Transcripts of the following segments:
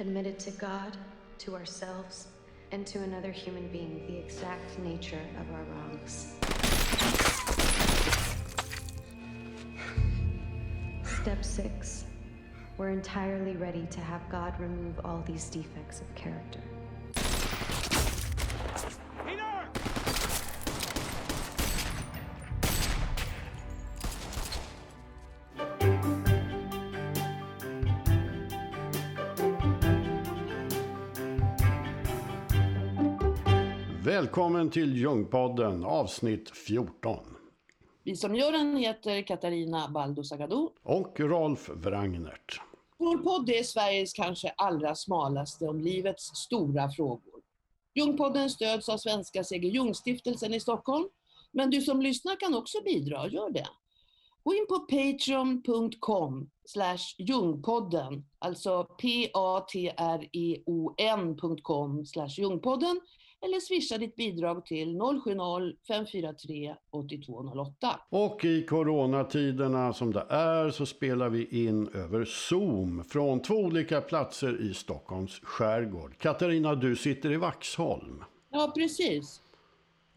admitted to God, to ourselves, and to another human being the exact nature of our wrongs. Step six. We're entirely ready to have God remove all these defects of character. Välkommen till Ljungpodden avsnitt 14. Vi som gör den heter Katarina Baldo. Och Rolf Wrangnert. Vår podd är Sveriges kanske allra smalaste om livets stora frågor. Ljungpodden stöds av Svenska C.G. Ljungstiftelsen i Stockholm. Men du som lyssnar kan också bidra, gör det. Gå in på patreon.com slash Ljungpodden, alltså p-a-t-r-e-o-n.com slash Ljungpodden eller swisha ditt bidrag till 070-543 8208. Och i coronatiderna som det är så spelar vi in över Zoom från två olika platser i Stockholms skärgård. Katarina, du sitter i Vaxholm. Ja, precis.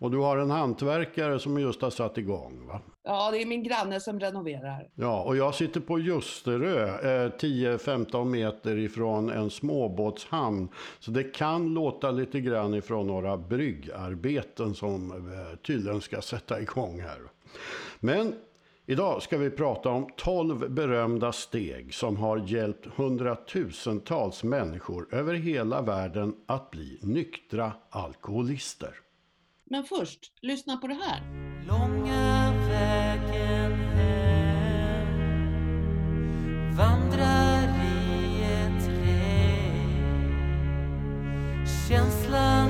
Och du har en hantverkare som just har satt igång va? Ja, det är min granne som renoverar. Ja, och jag sitter på Ljusterö, eh, 10-15 meter ifrån en småbåtshamn. Så det kan låta lite grann ifrån några bryggarbeten som eh, tydligen ska sätta igång här. Men Idag ska vi prata om 12 berömda steg som har hjälpt hundratusentals människor över hela världen att bli nyktra alkoholister. Men först, lyssna på det här. Långa vägen hem Vandrar i ett regn Känslan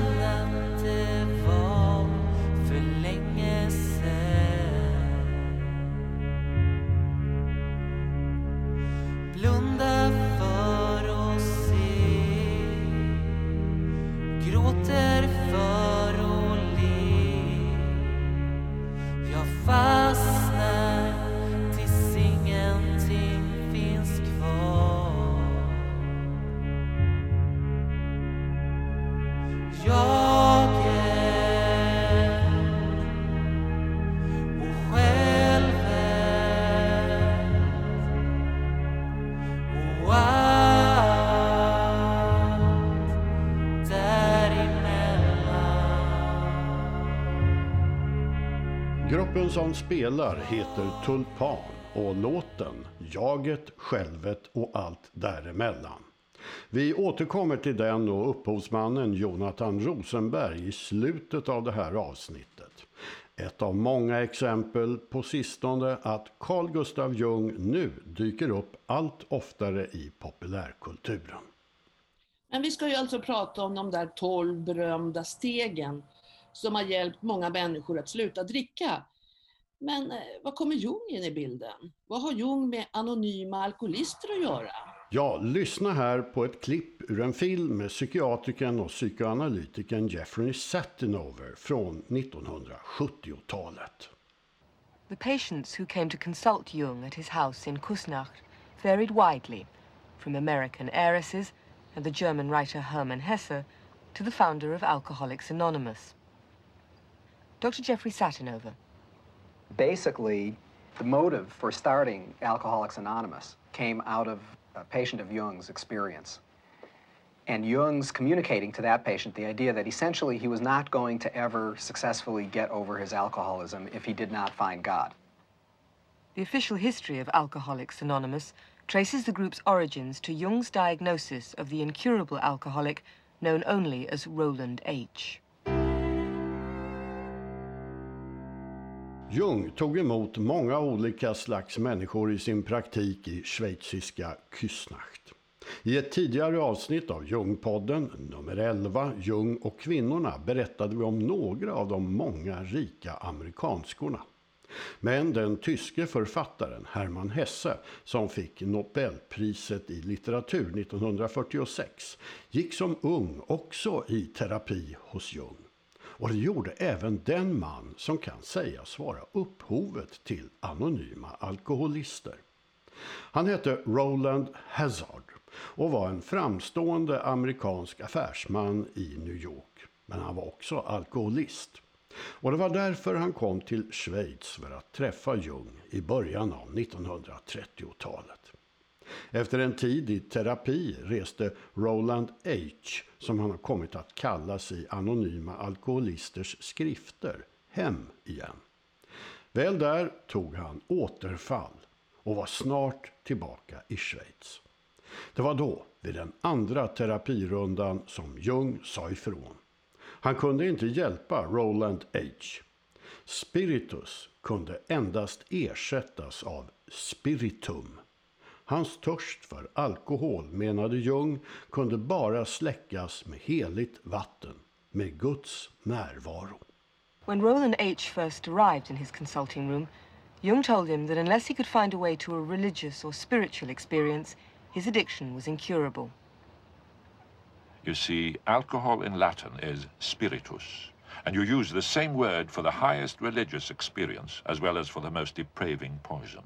däremellan som spelar heter Tulpan och låten Jaget, självet och allt däremellan. Vi återkommer till den och upphovsmannen Jonathan Rosenberg i slutet av det här avsnittet. Ett av många exempel på sistone att Carl Gustav Jung nu dyker upp allt oftare i populärkulturen. Men vi ska ju alltså prata om de där 12 berömda stegen som har hjälpt många människor att sluta dricka. Men eh, vad kommer Jung in i bilden? Vad har Jung med anonyma alkoholister att göra? Ja, lyssna här på ett klipp ur en film med psykiatrikern och psykoanalytikern Jeffrey Satinover från 1970-talet. The patients who came to consult Jung at his house in Kusnacht varied widely, from American heiresses and the German writer Hermann Hesse to the founder of Alcoholics Anonymous. Dr. Jeffrey Satinover. Basically, the motive for starting Alcoholics Anonymous came out of a patient of Jung's experience. And Jung's communicating to that patient the idea that essentially he was not going to ever successfully get over his alcoholism if he did not find God. The official history of Alcoholics Anonymous traces the group's origins to Jung's diagnosis of the incurable alcoholic known only as Roland H. Jung tog emot många olika slags människor i sin praktik i schweiziska Küsnacht. I ett tidigare avsnitt av Jungpodden, nummer 11, Jung och kvinnorna, berättade vi om några av de många rika amerikanskorna. Men den tyske författaren Hermann Hesse, som fick Nobelpriset i litteratur 1946, gick som ung också i terapi hos Jung. Och det gjorde även den man som kan sägas vara upphovet till anonyma alkoholister. Han hette Roland Hazard och var en framstående amerikansk affärsman i New York. Men han var också alkoholist. Och det var därför han kom till Schweiz för att träffa Jung i början av 1930-talet. Efter en tid i terapi reste Roland H, som han har kommit att kallas i anonyma alkoholisters skrifter, hem igen. Väl där tog han återfall och var snart tillbaka i Schweiz. Det var då, vid den andra terapirundan, som Jung sa ifrån. Han kunde inte hjälpa Roland H. Spiritus kunde endast ersättas av spiritum. Hans törst för alkohol, menade Jung, kunde bara släckas med heligt vatten, med Guds närvaro. When Roland H. first arrived in his consulting room, Jung told him that unless he could find a way to a religious or spiritual experience, his addiction was incurable. You see, alcohol in Latin is spiritus, and you use the same word for the highest religious experience as well as for the most depraving poison.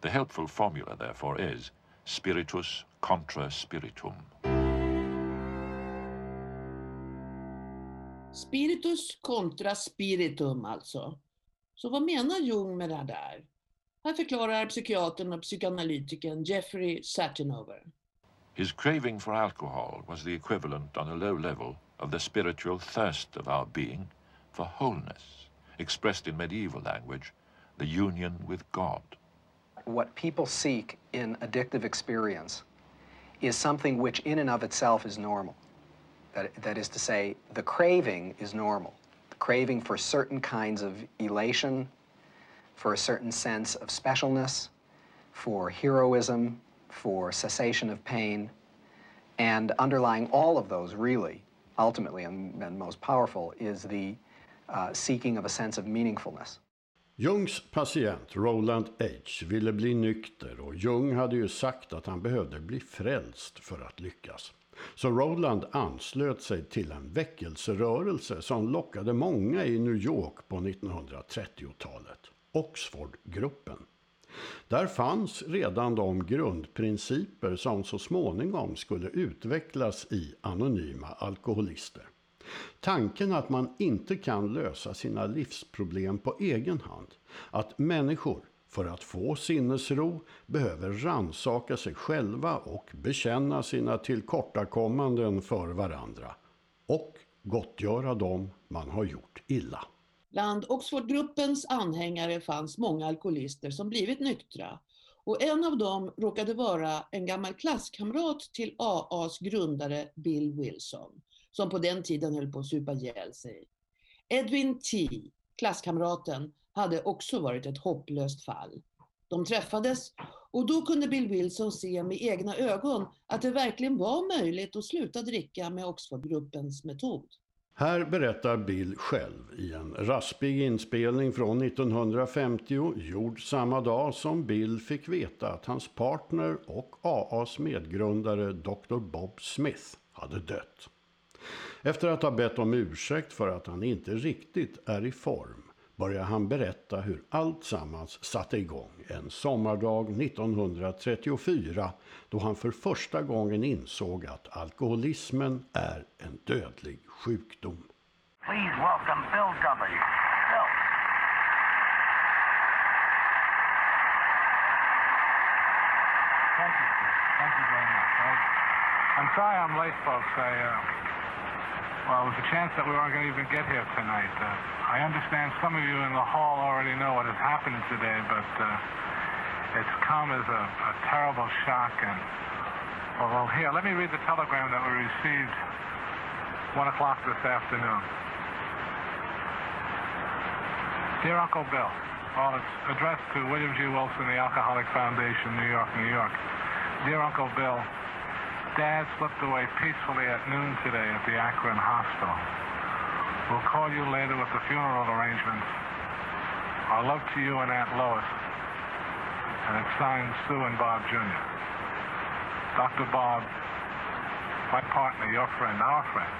The helpful formula, therefore, is spiritus contra spiritum. Spiritus kontra spiritum alltså. Så vad menar Jung med det där? Här förklarar psykiatern och psykoanalytikern Jeffrey Satinover. His craving for alcohol was the equivalent on a low level of the spiritual thirst of our being for wholeness, expressed in medieval language, the union with God. What people seek in addictive experience is something which in and of itself is normal. That, that is to say, the craving is normal. The craving for certain kinds of elation, for a certain sense of specialness, for heroism, for cessation of pain. And underlying all of those, really, ultimately and, and most powerful, is the uh, seeking of a sense of meaningfulness. Jungs patient Roland H ville bli nykter och Jung hade ju sagt att han behövde bli frälst för att lyckas. Så Roland anslöt sig till en väckelserörelse som lockade många i New York på 1930-talet. Oxfordgruppen. Där fanns redan de grundprinciper som så småningom skulle utvecklas i anonyma alkoholister. Tanken att man inte kan lösa sina livsproblem på egen hand. Att människor för att få sinnesro behöver ransaka sig själva och bekänna sina tillkortakommanden för varandra. Och gottgöra dem man har gjort illa. Bland Oxfordgruppens anhängare fanns många alkoholister som blivit nyktra. Och en av dem råkade vara en gammal klasskamrat till AAs grundare Bill Wilson, som på den tiden höll på att supa ihjäl sig. Edwin T, klasskamraten, hade också varit ett hopplöst fall. De träffades och då kunde Bill Wilson se med egna ögon att det verkligen var möjligt att sluta dricka med Oxfordgruppens metod. Här berättar Bill själv i en raspig inspelning från 1950 gjord samma dag som Bill fick veta att hans partner och AAs medgrundare Dr. Bob Smith hade dött. Efter att ha bett om ursäkt för att han inte riktigt är i form börjar han berätta hur allt sammans satte igång en sommardag 1934 då han för första gången insåg att alkoholismen är en dödlig sjukdom. Please welcome Bill W. Bill. Thank you. Thank you very much. I'm sorry I'm late, folks. I, uh, well, there was a chance that we weren't going to even get here tonight. Uh, I understand some of you in the hall already know what has happened today, but uh, it's come as a, a terrible shock. And well, here, let me read the telegram that we received one o'clock this afternoon. Dear Uncle Bill, well, it's addressed to William G. Wilson, the Alcoholic Foundation, New York, New York. Dear Uncle Bill, Dad slipped away peacefully at noon today at the Akron Hospital. We'll call you later with the funeral arrangements. Our love to you and Aunt Lois. And it's signed Sue and Bob Jr. Dr. Bob, my partner, your friend, our friend,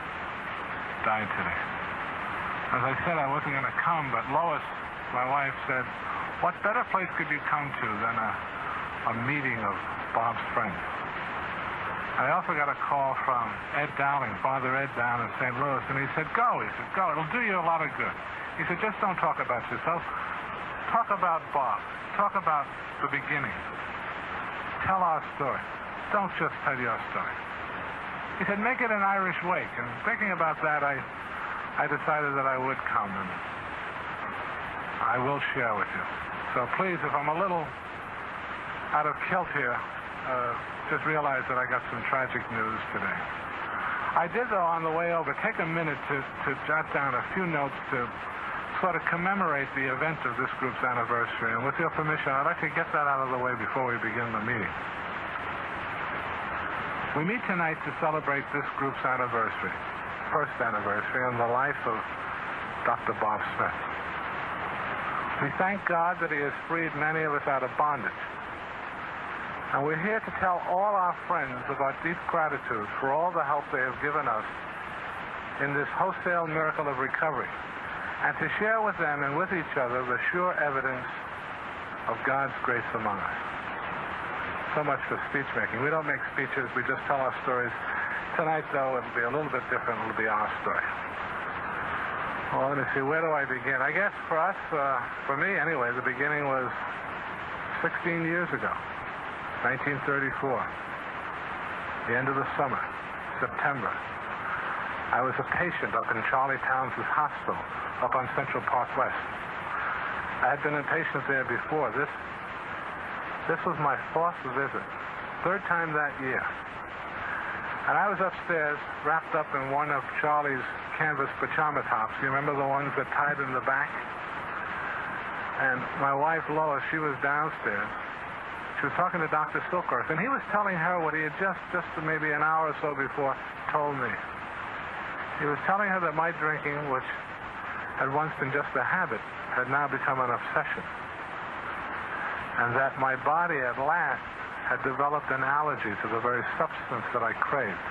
died today. As I said, I wasn't going to come, but Lois, my wife, said, what better place could you come to than a, a meeting of Bob's friends? I also got a call from Ed Dowling, Father Ed down in St. Louis, and he said, go. He said, go. It'll do you a lot of good. He said, just don't talk about yourself. Talk about Bob. Talk about the beginning. Tell our story. Don't just tell your story. He said, make it an Irish wake. And thinking about that, I, I decided that I would come, and I will share with you. So please, if I'm a little out of kilt here, uh, just realized that I got some tragic news today. I did, though, on the way over, take a minute to, to jot down a few notes to sort of commemorate the event of this group's anniversary. And with your permission, I'd like to get that out of the way before we begin the meeting. We meet tonight to celebrate this group's anniversary, first anniversary in the life of Dr. Bob Smith. We thank God that he has freed many of us out of bondage. And we're here to tell all our friends our deep gratitude for all the help they have given us in this wholesale miracle of recovery, and to share with them and with each other the sure evidence of God's grace among us. So much for speech making. We don't make speeches, we just tell our stories. Tonight, though, it'll be a little bit different. It'll be our story. Well, let me see, where do I begin? I guess for us, uh, for me anyway, the beginning was 16 years ago. 1934. The end of the summer, September. I was a patient up in Charlie Towns' hospital up on Central Park West. I had been a patient there before. This this was my fourth visit, third time that year. And I was upstairs, wrapped up in one of Charlie's canvas pajama tops. You remember the ones that tied in the back? And my wife, Lois, she was downstairs. She was talking to Dr. Silkworth, and he was telling her what he had just, just maybe an hour or so before told me. He was telling her that my drinking, which had once been just a habit, had now become an obsession. And that my body at last had developed an allergy to the very substance that I craved.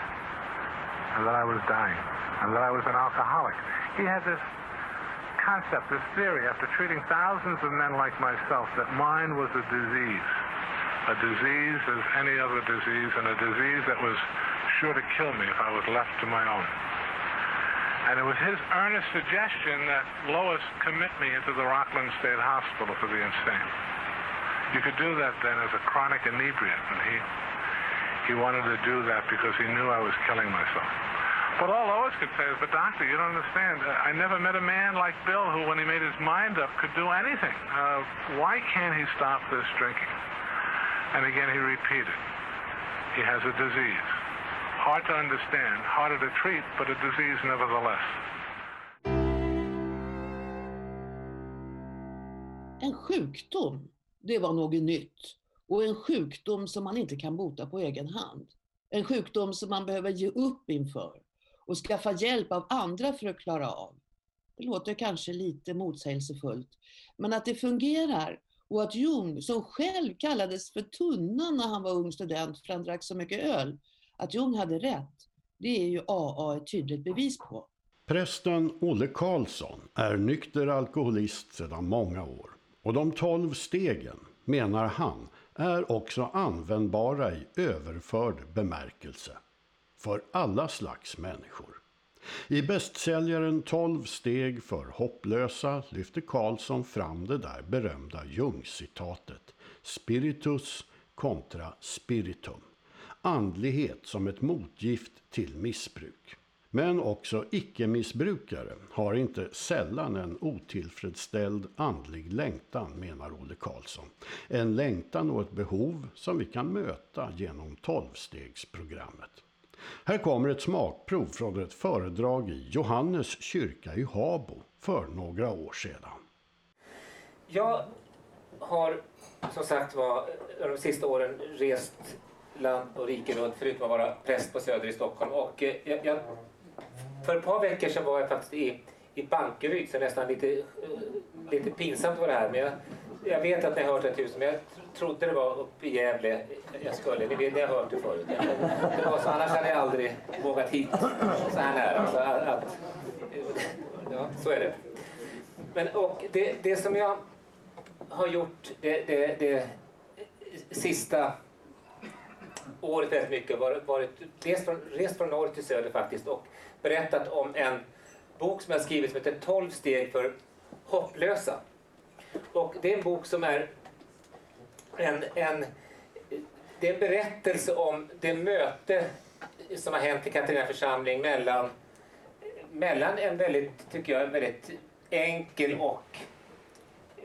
And that I was dying. And that I was an alcoholic. He had this concept, this theory, after treating thousands of men like myself, that mine was a disease a disease as any other disease, and a disease that was sure to kill me if I was left to my own. And it was his earnest suggestion that Lois commit me into the Rockland State Hospital for the insane. You could do that then as a chronic inebriate, and he he wanted to do that because he knew I was killing myself. But all Lois could say is, but doctor, you don't understand. I never met a man like Bill who, when he made his mind up, could do anything. Uh, why can't he stop this drinking? And again, he repeated, he has a disease. Hard to understand, harder to treat, but a disease nevertheless. En sjukdom, det var något nytt. Och en sjukdom som man inte kan bota på egen hand. En sjukdom som man behöver ge upp inför och skaffa hjälp av andra för att klara av. Det låter kanske lite motsägelsefullt, men att det fungerar och att Jung, som själv kallades för tunnan när han var ung student för han drack så mycket öl, att Jung hade rätt, det är ju AA ett tydligt bevis på. Prästen Olle Karlsson är nykter alkoholist sedan många år. Och de tolv stegen, menar han, är också användbara i överförd bemärkelse. För alla slags människor. I bästsäljaren 12 steg för hopplösa lyfter Karlsson fram det där berömda Jung-citatet Spiritus kontra spiritum. Andlighet som ett motgift till missbruk. Men också icke-missbrukare har inte sällan en otillfredsställd andlig längtan, menar Olle Karlsson. En längtan och ett behov som vi kan möta genom tolvstegsprogrammet. Här kommer ett smakprov från ett föredrag i Johannes kyrka i Habo för några år sedan. Jag har som sagt var de sista åren rest land och rike runt förutom att vara präst på Söder i Stockholm. Och eh, jag, jag, för ett par veckor sedan var jag faktiskt i, i Bankeryd så nästan lite, eh, lite pinsamt var det här. Men jag, jag vet att ni har hört det tusen men jag trodde det var uppe i Gävle jag skulle. Ni vet, ni har hört det förut. Det var så, annars hade jag aldrig vågat hit så här nära. Så, att, ja, så är det. Men, och det, det som jag har gjort det, det, det sista året väldigt mycket. Varit, varit, rest, från, rest från norr till söder faktiskt och berättat om en bok som jag skrivit som heter 12 steg för hopplösa. Och det är en bok som är en, en, det är en berättelse om det möte som har hänt i Katarina församling mellan, mellan en väldigt, tycker jag, väldigt enkel och eh,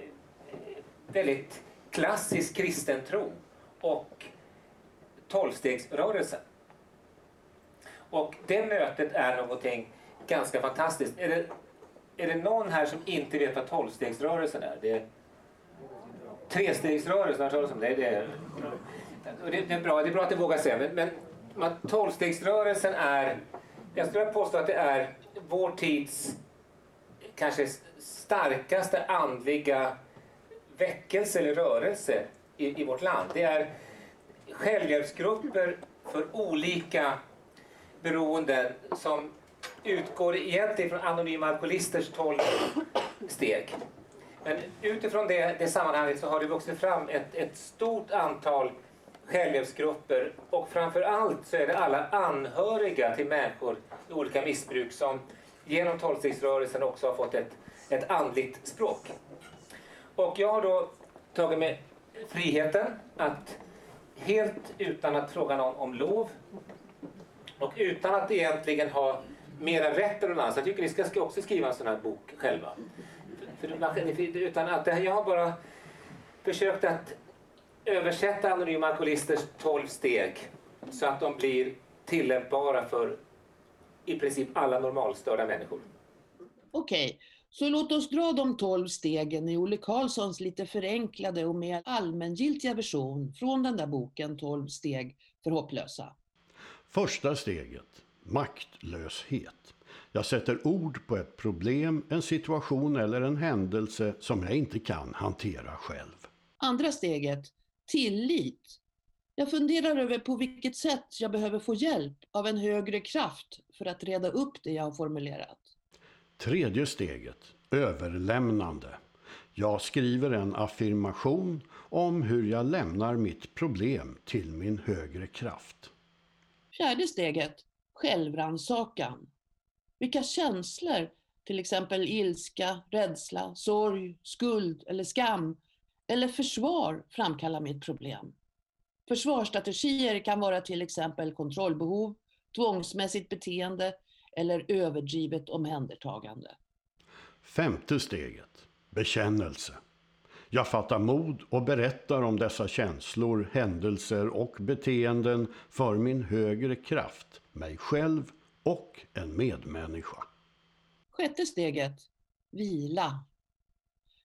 väldigt klassisk kristen tro och tolvstegsrörelsen. Och det mötet är någonting ganska fantastiskt. Är det, någon här som inte vet vad tolvstegsrörelsen är? Det är trestegsrörelsen, har om det? Det är, det, är bra, det är bra att du vågar säga, men, men tolvstegsrörelsen är, jag skulle påstå att det är vår tids kanske starkaste andliga väckelse eller rörelse i, i vårt land. Det är självhjälpsgrupper för olika beroenden som utgår egentligen från anonyma alkoholisters tolv steg. Men utifrån det, det sammanhanget så har det vuxit fram ett, ett stort antal självhjälpsgrupper och framför allt så är det alla anhöriga till människor i olika missbruk som genom tolvstegsrörelsen också har fått ett, ett andligt språk. Och jag har då tagit mig friheten att helt utan att fråga någon om lov och utan att egentligen ha mera rätt än någon annan. Så jag tycker ni ska också skriva en sån här bok själva. För, utan att jag har bara försökt att översätta Anonyma Alkoholisters 12 steg så att de blir tillämpbara för i princip alla normalstörda människor. Okej, okay. så låt oss dra de 12 stegen i Olle Karlssons lite förenklade och mer allmängiltiga version från den där boken 12 steg för hopplösa. Första steget, maktlöshet. Jag sätter ord på ett problem, en situation eller en händelse som jag inte kan hantera själv. Andra steget, tillit. Jag funderar över på vilket sätt jag behöver få hjälp av en högre kraft för att reda upp det jag har formulerat. Tredje steget, överlämnande. Jag skriver en affirmation om hur jag lämnar mitt problem till min högre kraft. Fjärde steget, självrannsakan. Vilka känslor, till exempel ilska, rädsla, sorg, skuld eller skam, eller försvar framkallar mitt problem? Försvarsstrategier kan vara till exempel kontrollbehov, tvångsmässigt beteende eller överdrivet omhändertagande. Femte steget, bekännelse. Jag fattar mod och berättar om dessa känslor, händelser och beteenden för min högre kraft, mig själv och en medmänniska. Sjätte steget, vila.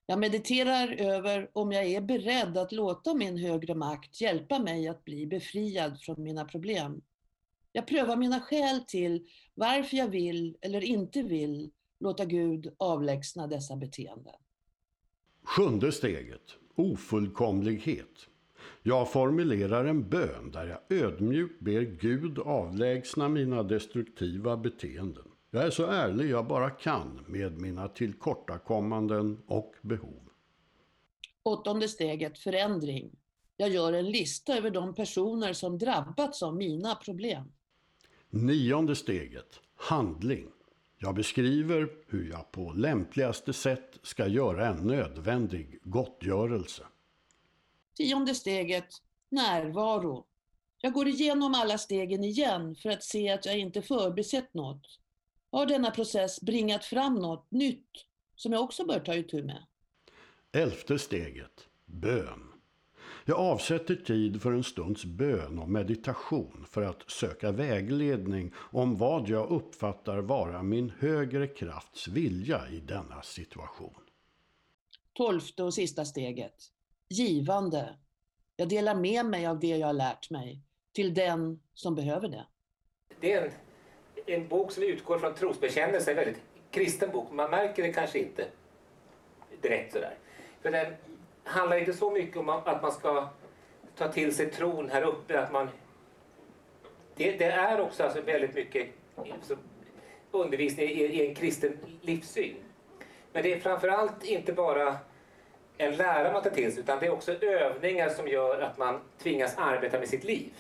Jag mediterar över om jag är beredd att låta min högre makt hjälpa mig att bli befriad från mina problem. Jag prövar mina skäl till varför jag vill eller inte vill låta Gud avlägsna dessa beteenden. Sjunde steget, ofullkomlighet. Jag formulerar en bön där jag ödmjukt ber Gud avlägsna mina destruktiva beteenden. Jag är så ärlig jag bara kan med mina tillkortakommanden och behov. Åttonde steget, förändring. Jag gör en lista över de personer som drabbats av mina problem. Nionde steget, handling. Jag beskriver hur jag på lämpligaste sätt ska göra en nödvändig gottgörelse. Tionde steget, närvaro. Jag går igenom alla stegen igen för att se att jag inte förbisett något. Har denna process bringat fram något nytt som jag också bör ta itu med? Elfte steget, bön. Jag avsätter tid för en stunds bön och meditation för att söka vägledning om vad jag uppfattar vara min högre krafts vilja i denna situation. Tolfte och sista steget. Givande. Jag delar med mig av det jag har lärt mig till den som behöver det. Det är en, en bok som utgår från trosbekännelse, en väldigt kristen bok. Man märker det kanske inte direkt sådär. För den handlar inte så mycket om att man ska ta till sig tron här uppe. Att man, det, det är också alltså väldigt mycket alltså, undervisning i, i en kristen livssyn. Men det är framförallt inte bara en lära man tar till sig utan det är också övningar som gör att man tvingas arbeta med sitt liv.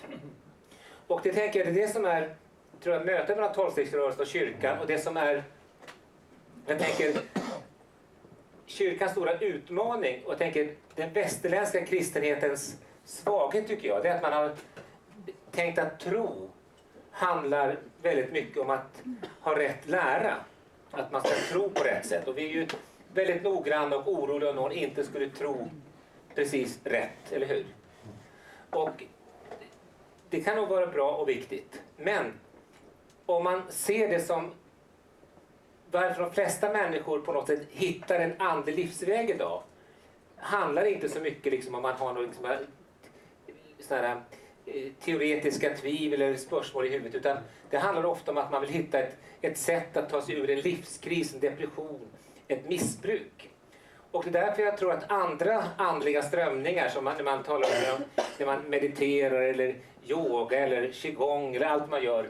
Och det tänker jag, det är det som är tror jag, mötet mellan tolvstegsrörelsen och kyrkan och det som är, jag tänker, kyrkans stora utmaning och tänker den västerländska kristenhetens svaghet tycker jag, det är att man har tänkt att tro handlar väldigt mycket om att ha rätt lära. Att man ska tro på rätt sätt. Och vi är ju väldigt noggranna och oroliga om någon inte skulle tro precis rätt, eller hur? Och det kan nog vara bra och viktigt. Men om man ser det som varför de flesta människor på något sätt hittar en andlig livsväg idag handlar inte så mycket liksom om man har några liksom, sådana eh, teoretiska tvivel eller spörsmål i huvudet utan det handlar ofta om att man vill hitta ett, ett sätt att ta sig ur en livskris, en depression, ett missbruk. Och det är därför jag tror att andra andliga strömningar som man, när man talar om när man mediterar eller yoga eller qigong eller allt man gör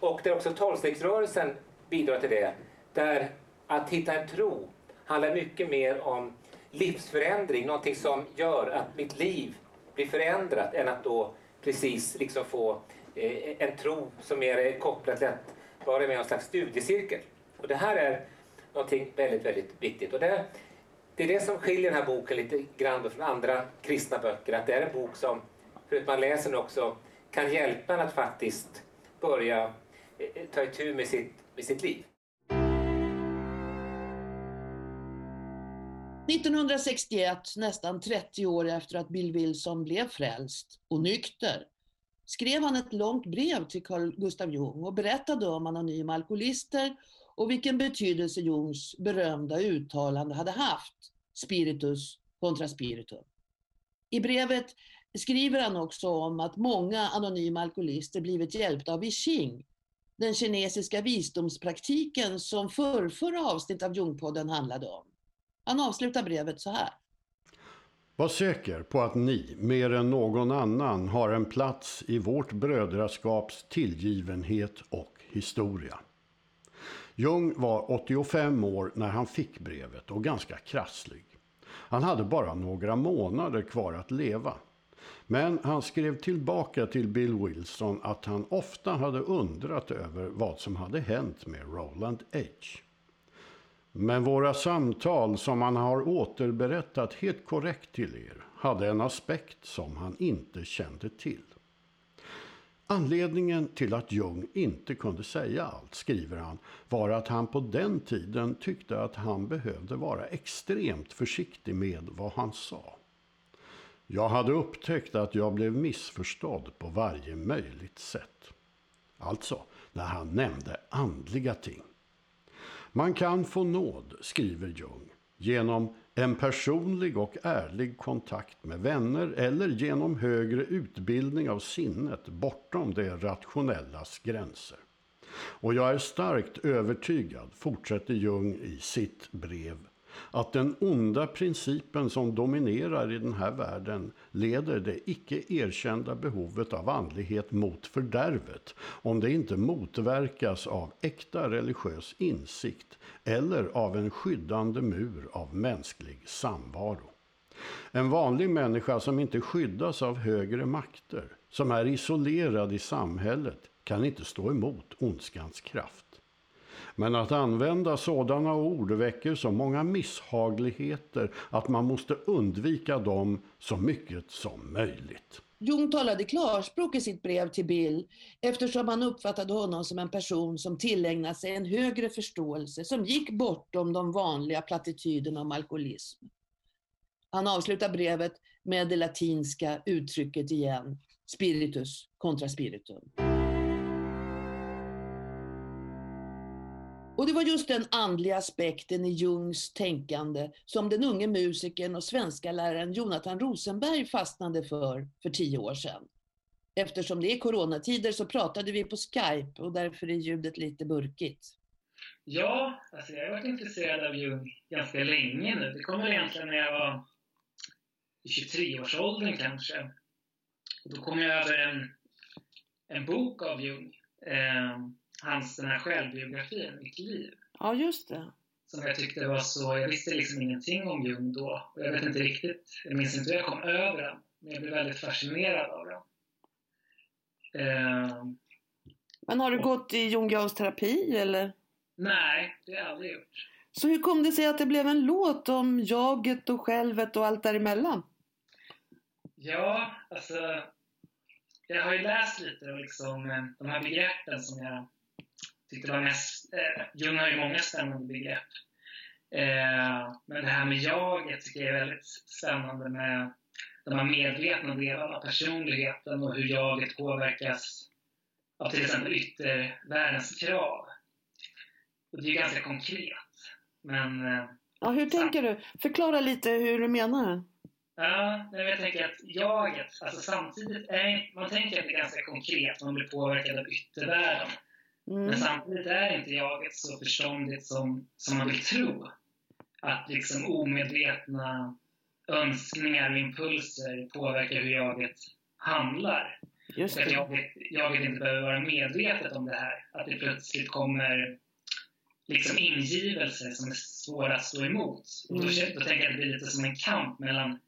och där också tolvstegsrörelsen bidrar till det. Där att hitta en tro handlar mycket mer om livsförändring, någonting som gör att mitt liv blir förändrat än att då precis liksom få eh, en tro som mer är kopplad till att vara med i en slags studiecirkel. Och det här är någonting väldigt, väldigt viktigt. Och det, det är det som skiljer den här boken lite grann från andra kristna böcker. Att det är en bok som, förutom att man läser den också, kan hjälpa en att faktiskt börja eh, ta itu med sitt, med sitt liv. 1961, nästan 30 år efter att Bill Wilson blev frälst och nykter, skrev han ett långt brev till Carl Gustav Jung och berättade om anonyma alkoholister och vilken betydelse Jungs berömda uttalande hade haft, spiritus kontra spiritum. I brevet skriver han också om att många anonyma alkoholister blivit hjälpta av I Ching, den kinesiska visdomspraktiken som förrförra avsnitt av Jungpodden handlade om. Han avslutar brevet så här. Var säker på att ni, mer än någon annan, har en plats i vårt brödraskaps tillgivenhet och historia. Jung var 85 år när han fick brevet och ganska krasslig. Han hade bara några månader kvar att leva. Men han skrev tillbaka till Bill Wilson att han ofta hade undrat över vad som hade hänt med Roland H. Men våra samtal som han har återberättat helt korrekt till er hade en aspekt som han inte kände till. Anledningen till att Jung inte kunde säga allt, skriver han, var att han på den tiden tyckte att han behövde vara extremt försiktig med vad han sa. Jag hade upptäckt att jag blev missförstådd på varje möjligt sätt. Alltså, när han nämnde andliga ting. Man kan få nåd, skriver Jung, genom en personlig och ärlig kontakt med vänner eller genom högre utbildning av sinnet bortom det rationellas gränser. Och jag är starkt övertygad, fortsätter Jung i sitt brev, att den onda principen som dominerar i den här världen leder det icke erkända behovet av andlighet mot fördärvet om det inte motverkas av äkta religiös insikt eller av en skyddande mur av mänsklig samvaro. En vanlig människa som inte skyddas av högre makter, som är isolerad i samhället, kan inte stå emot ondskans kraft. Men att använda sådana ord väcker så många misshagligheter att man måste undvika dem så mycket som möjligt. Jung talade klarspråk i sitt brev till Bill eftersom han uppfattade honom som en person som tillägnat sig en högre förståelse som gick bortom de vanliga plattityderna om alkoholism. Han avslutar brevet med det latinska uttrycket igen, spiritus contra spiritum. Och det var just den andliga aspekten i Jungs tänkande som den unge musikern och svenska läraren Jonathan Rosenberg fastnade för för tio år sedan. Eftersom det är coronatider så pratade vi på Skype och därför är ljudet lite burkigt. Ja, alltså jag har varit intresserad av Jung ganska länge nu. Det kom väl egentligen när jag var i 23-årsåldern kanske. Och då kom jag över en, en bok av Jung. Eh, hans den här självbiografin, Mitt liv. Ja, just det. Som jag tyckte var så, jag visste liksom ingenting om Jung då. Och jag vet inte riktigt, jag minns inte hur jag kom över den. Men jag blev väldigt fascinerad av den. Eh, Men har du gått i Jungians terapi eller? nej, det har jag aldrig gjort. Så hur kom det sig att det blev en låt om jaget och självet och allt däremellan? Ja, alltså. Jag har ju läst lite och liksom eh, de här begreppen som jag tyckte var mest... Eh, Jung har ju många spännande begrepp. Eh, men det här med jaget tycker jag är väldigt spännande med de här medvetna delarna av personligheten och hur jaget påverkas av till exempel yttervärldens krav. Och det är ju ganska konkret. Men eh, Ja, hur tänker du? Förklara lite hur du menar. Ja, jag tänker att jaget, alltså samtidigt är, man tänker att det är ganska konkret, man blir påverkad av yttervärlden. Mm. Men samtidigt är inte jaget så förståndigt som, som man vill tro. Att liksom omedvetna önskningar och impulser påverkar hur jaget handlar. Just och att det. jaget, jaget inte behöver vara medvetet om det här. Att det plötsligt kommer liksom ingivelser som är svåra att stå emot. Och då, Mm. känner- då tänker jag att det blir lite som en kamp mellan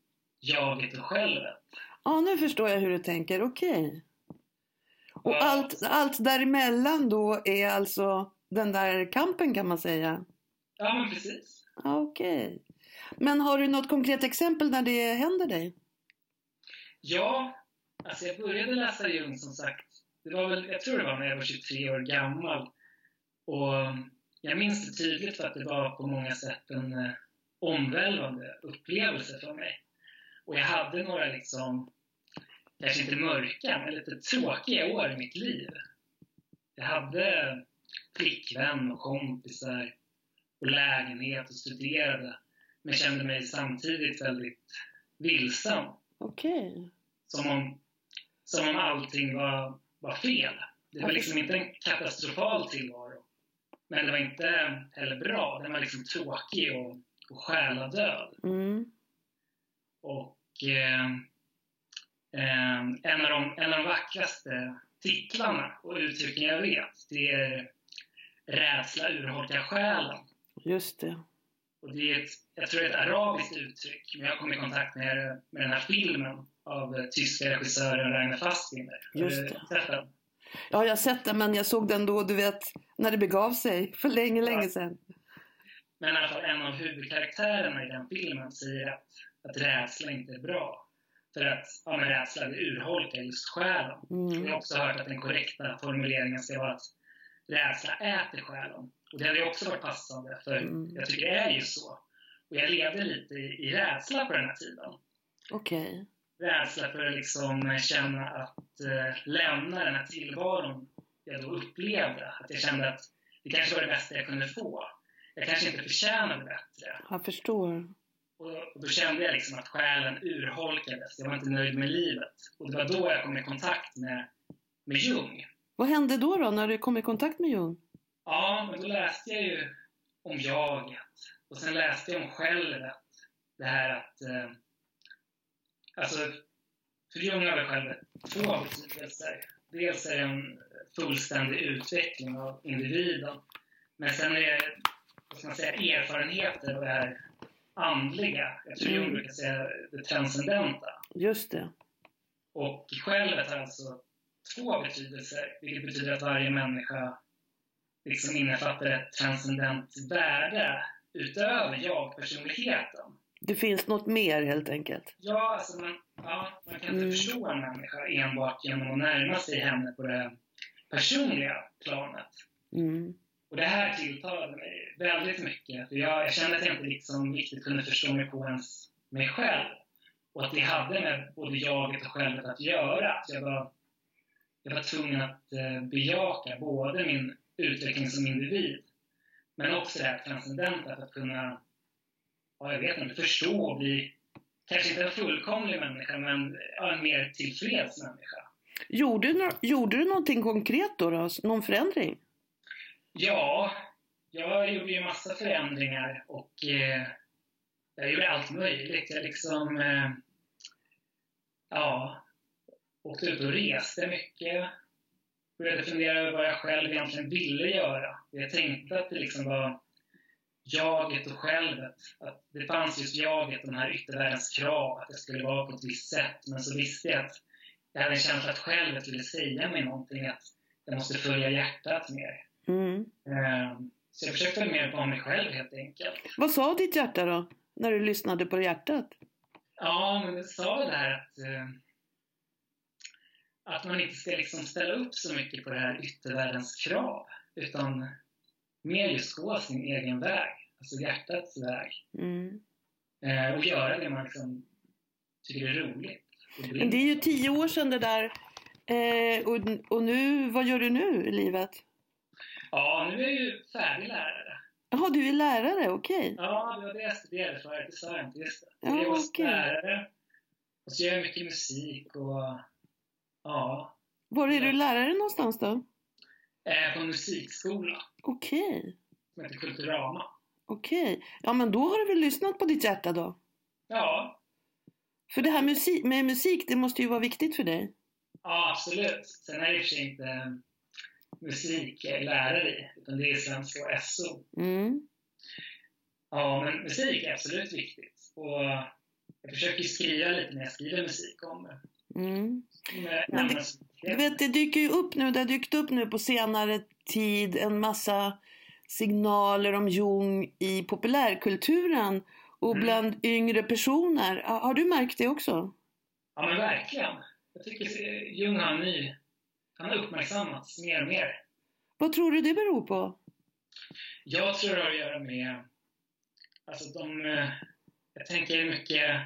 jaget och självet. Ja, nu förstår jag hur du tänker. Okej. Och allt, allt däremellan då är alltså den där kampen kan man säga? Ja, men precis. Okej. Men har du något konkret exempel när det händer dig? Ja, alltså jag började läsa Jung som sagt, det var väl, jag tror det var när jag var 23 år gammal. Och jag minns det tydligt för att det var på många sätt en eh, omvälvande upplevelse för mig. Och jag hade några liksom, kanske inte mörka, men lite tråkiga år i mitt liv. Jag hade flickvän och kompisar och lägenhet och studerade. Men kände mig samtidigt väldigt vilsen. Okej. Som om, som om allting var, var fel. Det var liksom inte en katastrofal tillvaro. Men det var inte heller bra. Den var liksom tråkig och, och själadöd. Mm. Och eh, en, av de, en av de vackraste titlarna och uttrycken jag vet, det är Rädsla urholkar själen. Just det. Och det är ett, jag tror det är ett arabiskt uttryck, men jag kom i kontakt med, med den här filmen av eh, tyska regissören Rainer Fassbinder. Har Just du det. sett den? Ja, jag har sett den men jag såg den då, du vet, när det begav sig. För länge, länge sedan. Men i alla fall en av huvudkaraktärerna i den filmen säger att, att rädsla inte är bra. För att ja, men rädsla det urholkar just själen. Mm. Jag har också hört att den korrekta formuleringen ska vara att rädsla äter själen. Och det hade också varit passande, för Mm. jag tycker det är ju så. Och jag levde lite i, i rädsla på den här tiden. Okej. Rädsla för att liksom känna att eh, lämna den här tillvaron jag då upplevde. Att jag kände att det kanske var det bästa jag kunde få. Jag kanske inte förtjänade bättre. Jag förstår. Och och då kände jag liksom att själen urholkades. Jag var inte nöjd med livet. Och det var då jag kom i kontakt med, med Jung. Vad hände då, då när du kom i kontakt med Jung? Ja, men då läste jag ju om jaget. Och sen läste jag om självet. Det här att... Eh, alltså, för Jung har väl självet två betydelser. Dels är det en fullständig utveckling av individen. Men sen är det, vad ska man säga, erfarenheter och det här andliga. Jag Jung Mm. brukar säga det transcendenta. Just det. Och självet har alltså två betydelser, vilket betyder att varje människa liksom innefattar ett transcendent värde utöver jag-personligheten. Det finns något mer helt enkelt. Ja, alltså man, ja, man kan inte Mm. förstå en människa enbart genom att närma sig henne på det personliga planet. Mm. Och det här tilltalade mig väldigt mycket. För jag, jag kände att jag inte liksom riktigt kunde förstå mig på ens mig själv. Och att det hade med både jaget och självet att göra. Att jag, var, jag var tvungen att eh, bejaka både min utveckling som individ, men också det här transcendenta för att kunna, ja, jag vet inte, förstå och bli, kanske inte en fullkomlig människa, men ja, en mer tillfreds människa. Gjorde, du gjorde du någonting konkret då, då? Någon förändring? Ja, jag gjorde ju massa förändringar och eh, jag gjorde allt möjligt. Jag liksom, eh, ja, åkte ut och reste mycket. Började fundera över vad jag själv egentligen ville göra. Jag tänkte att det liksom var jaget och självet. Att det fanns just jaget, den här yttervärldens krav, att det skulle vara på ett visst sätt. Men så visste jag att jag hade en känsla att självet ville säga mig någonting, att jag måste följa hjärtat mer. Mm. Eh, så jag försökte mer på mig själv helt enkelt. Vad sa ditt hjärta då, när du lyssnade på hjärtat? Ja, men det sa väl det här att, eh, att man inte ska liksom ställa upp så mycket på det här yttervärldens krav, utan mer just gå sin egen väg, alltså hjärtats väg. Mm. Eh, och göra det man liksom tycker är roligt. Men det är ju tio år sedan det där. Eh, och, och nu, vad gör du nu i livet? Ja, nu är jag ju färdig lärare. Jaha, du är lärare, okej. Ja, det var det jag studerade för, design, just det. Ja, jag var okej. lärare. Och så gör jag mycket musik och ja, Var är du lärare någonstans då? eh, på en musikskola Okej, som heter Kulturama. okej. Ja, men då har du väl lyssnat på ditt hjärta då? Ja, För det här musik, med musik, det måste ju vara viktigt för dig. ja, absolut. Sen är det i och för sig inte musik jag är lärare i, utan det är svenska och SO. Mm. Ja, men musik är absolut viktigt. Och jag försöker skriva lite när jag skriver musik om det. Mm. Men Du vet, det dyker ju upp nu, det har dykt upp nu på senare tid en massa signaler om Jung i populärkulturen och Mm. bland yngre personer. Ha- Har du märkt det också? Ja, men verkligen. Jag tycker Jung har en ny... Han har uppmärksammats mer och mer. Vad tror du det beror på? Jag tror det har att göra med... Alltså de... eh, Jag tänker mycket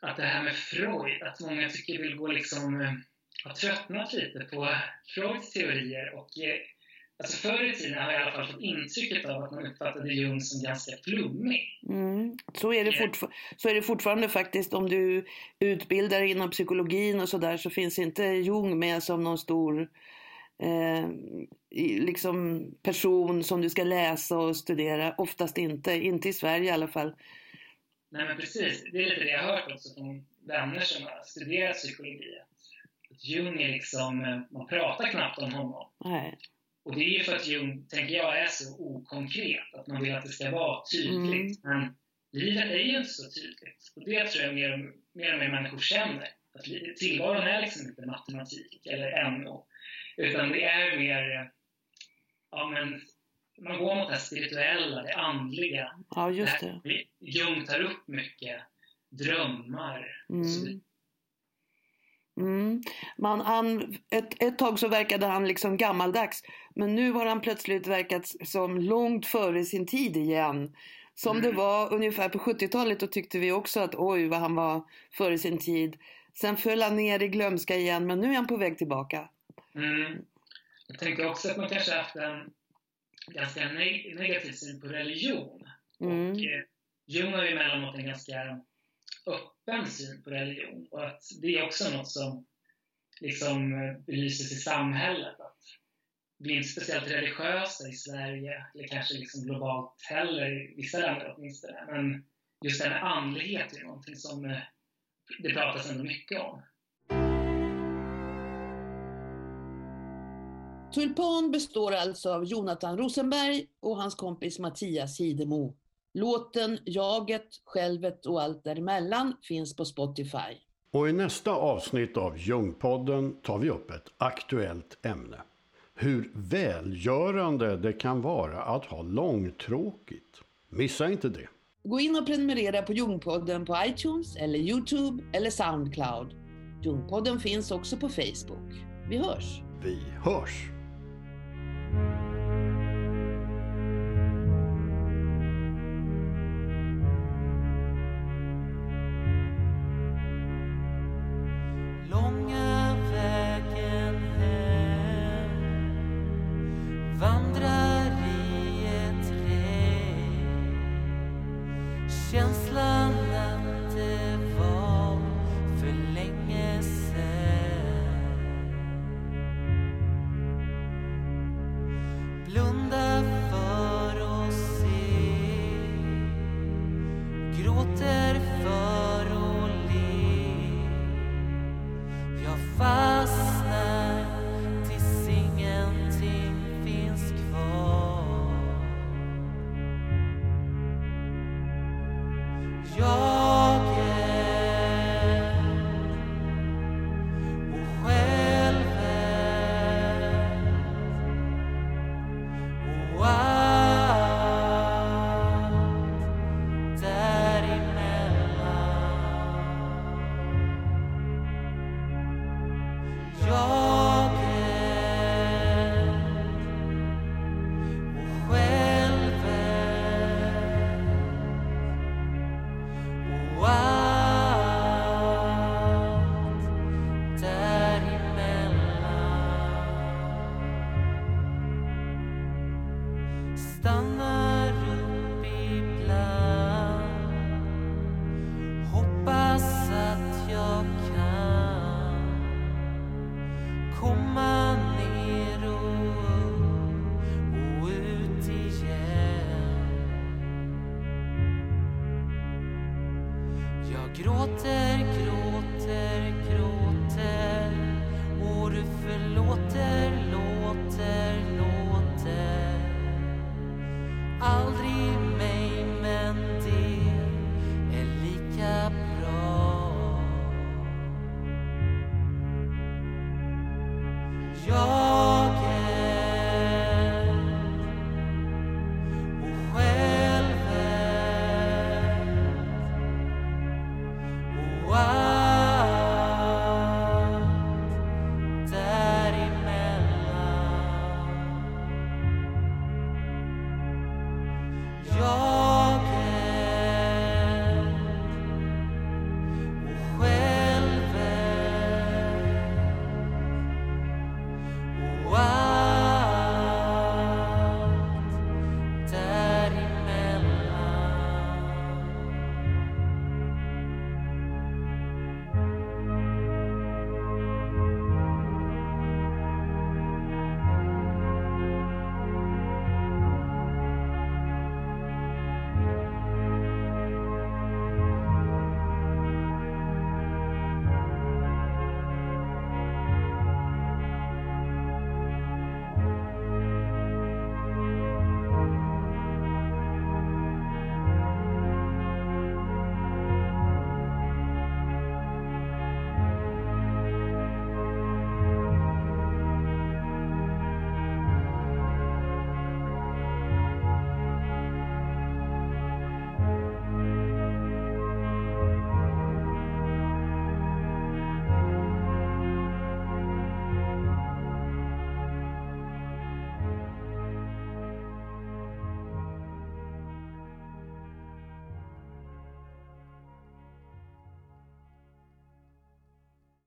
att det här med Freud, att många tycker vill gå liksom... eh, Har tröttnat lite på Freuds teorier och... Alltså förr i tiden har jag i alla fall fått intrycket av att man uppfattade Jung som ganska flummig. Mm. Så, är det fortfar- så är det fortfarande faktiskt om du utbildar dig inom psykologin och sådär så finns inte Jung med som någon stor eh, liksom person som du ska läsa och studera. Oftast inte, inte i Sverige i alla fall. Nej men precis, det är lite det jag har hört också från vänner som har studerat psykologi. Jung är liksom, eh, man pratar knappt om honom. Nej. Och det är för att Jung, tänker jag, är så okonkret. Att man vill att det ska vara tydligt. Men livet är ju inte så tydligt. Och det tror jag mer, och- mer och mer människor känner. Att tillvaron är liksom inte matematik eller NO. Utan det är mer, ja men, man går mot det spirituella, det andliga. Ja, just det. Jung tar upp mycket drömmar. och så vidare. Mm. Man, han, ett, ett tag så verkade han liksom gammaldags. Men nu har han plötsligt verkat som långt före sin tid igen. Som Mm. det var ungefär på 70-talet. Då tyckte vi också att oj vad han var före sin tid. Sen föll han ner i glömska igen. Men nu är han på väg tillbaka. Mm. Jag tänker också att man kanske haft en ganska neg- negativ syn på religion. Mm. Och eh, Jung har ju emellanåt en ganska öppen syn på religion. Och att det är också något som liksom belyses i samhället. Att vi är inte speciellt religiösa i Sverige, eller kanske liksom globalt heller, i vissa länder åtminstone. Men just det här med andlighet är någonting som eh, det pratas ändå mycket om. Tulpan består alltså av Jonathan Rosenberg och hans kompis Mattias Hidemo. Låten Jaget, Självet och allt däremellan finns på Spotify. Och i nästa avsnitt av Jungpodden tar vi upp ett aktuellt ämne. Hur välgörande det kan vara att ha långtråkigt. Missa inte det. Gå in och prenumerera på Jungpodden på iTunes eller Youtube eller Soundcloud. Jungpodden finns också på Facebook. Vi hörs! Vi hörs!